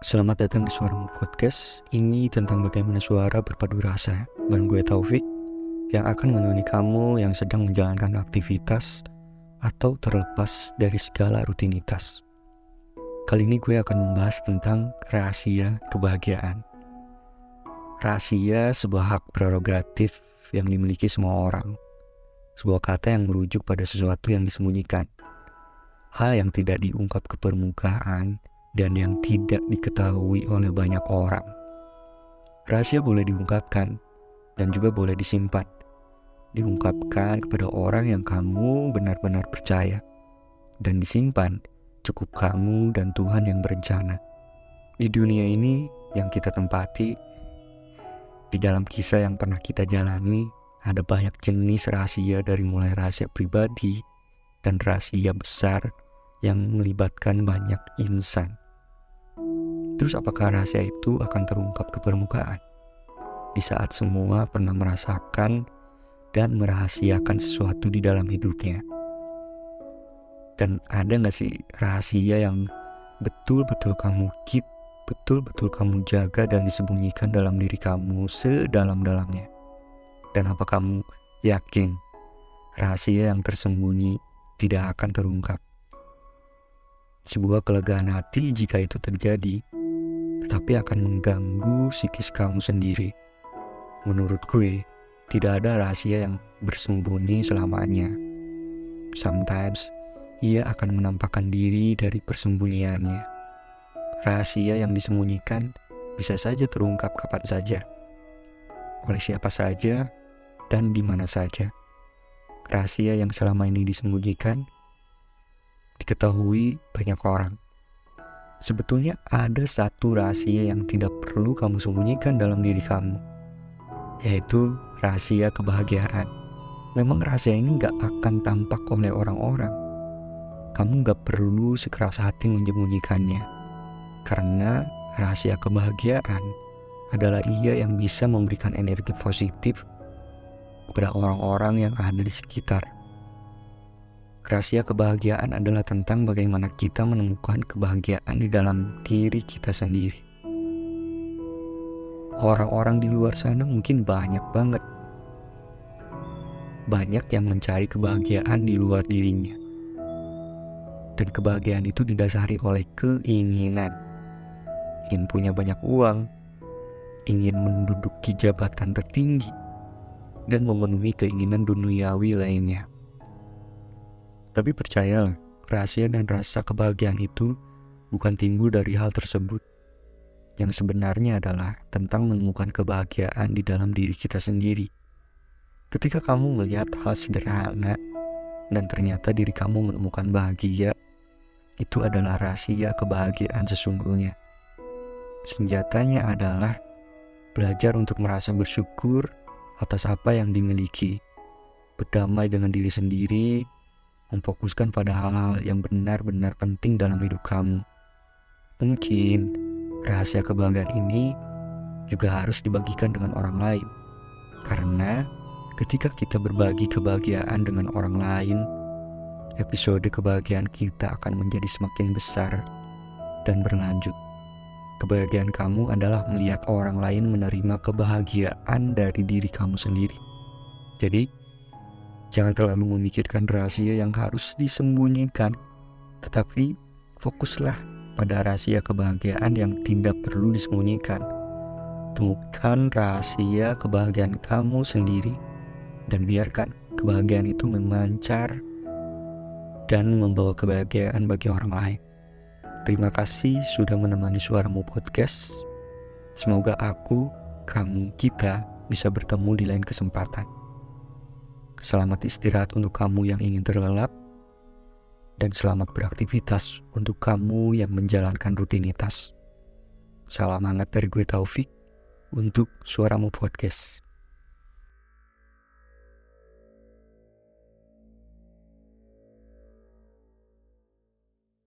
Selamat datang di Suaramu Podcast. Ini tentang bagaimana suara berpadu rasa. Dan gue Taufik yang akan menemani kamu yang sedang menjalankan aktivitas atau terlepas dari segala rutinitas. Kali ini gue akan membahas tentang rahasia kebahagiaan. Rahasia sebuah hak prerogatif yang dimiliki semua orang. Sebuah kata yang merujuk pada sesuatu yang disembunyikan. Hal yang tidak diungkap ke permukaan dan yang tidak diketahui oleh banyak orang. Rahasia boleh diungkapkan dan juga boleh disimpan. Diungkapkan kepada orang yang kamu benar-benar percaya dan disimpan cukup kamu dan Tuhan yang berencana. Di dunia ini yang kita tempati, di dalam kisah yang pernah kita jalani, ada banyak jenis rahasia dari mulai rahasia pribadi dan rahasia besar yang melibatkan banyak insan. Terus apakah rahasia itu akan terungkap ke permukaan? Di saat semua pernah merasakan dan merahasiakan sesuatu di dalam hidupnya. Dan ada gak sih rahasia yang betul-betul kamu keep, betul-betul kamu jaga dan disembunyikan dalam diri kamu sedalam-dalamnya? Dan apa kamu yakin rahasia yang tersembunyi tidak akan terungkap? Sebuah kelegaan hati jika itu terjadi, tapi akan mengganggu psikis kamu sendiri. Menurut gue, tidak ada rahasia yang bersembunyi selamanya. Sometimes, ia akan menampakkan diri dari persembunyiannya. Rahasia yang disembunyikan bisa saja terungkap kapan saja, oleh siapa saja, dan di mana saja. Rahasia yang selama ini disembunyikan diketahui banyak orang. Sebetulnya ada satu rahasia yang tidak perlu kamu sembunyikan dalam diri kamu, yaitu rahasia kebahagiaan. Memang rahasia ini gak akan tampak oleh orang-orang. Kamu gak perlu sekeras hati menyembunyikannya, karena rahasia kebahagiaan adalah ia yang bisa memberikan energi positif kepada orang-orang yang ada di sekitar. Rahasia kebahagiaan adalah tentang bagaimana kita menemukan kebahagiaan di dalam diri kita sendiri. Orang-orang di luar sana mungkin banyak banget. Banyak yang mencari kebahagiaan di luar dirinya. Dan kebahagiaan itu didasari oleh keinginan. Ingin punya banyak uang, ingin menduduki jabatan tertinggi, dan memenuhi keinginan duniawi lainnya. Tapi percayalah, rahasia dan rasa kebahagiaan itu bukan timbul dari hal tersebut. Yang sebenarnya adalah tentang menemukan kebahagiaan di dalam diri kita sendiri. Ketika kamu melihat hal sederhana dan ternyata diri kamu menemukan bahagia, itu adalah rahasia kebahagiaan sesungguhnya. Senjatanya adalah belajar untuk merasa bersyukur atas apa yang dimiliki, berdamai dengan diri sendiri, memfokuskan pada hal-hal yang benar-benar penting dalam hidup kamu. Mungkin rahasia kebahagiaan ini juga harus dibagikan dengan orang lain, karena ketika kita berbagi kebahagiaan dengan orang lain, episode kebahagiaan kita akan menjadi semakin besar dan berlanjut. Kebahagiaan kamu adalah melihat orang lain menerima kebahagiaan dari diri kamu sendiri. Jadi, Jangan terlalu memikirkan rahasia yang harus disembunyikan, tetapi fokuslah pada rahasia kebahagiaan yang tidak perlu disembunyikan. Temukan rahasia kebahagiaan kamu sendiri dan biarkan kebahagiaan itu memancar dan membawa kebahagiaan bagi orang lain. Terima kasih sudah menemani suaramu podcast. Semoga aku, kamu, kita bisa bertemu di lain kesempatan. Selamat istirahat untuk kamu yang ingin terlelap, dan selamat beraktivitas untuk kamu yang menjalankan rutinitas. Salam hangat dari gue Taufik untuk Suaramu Podcast.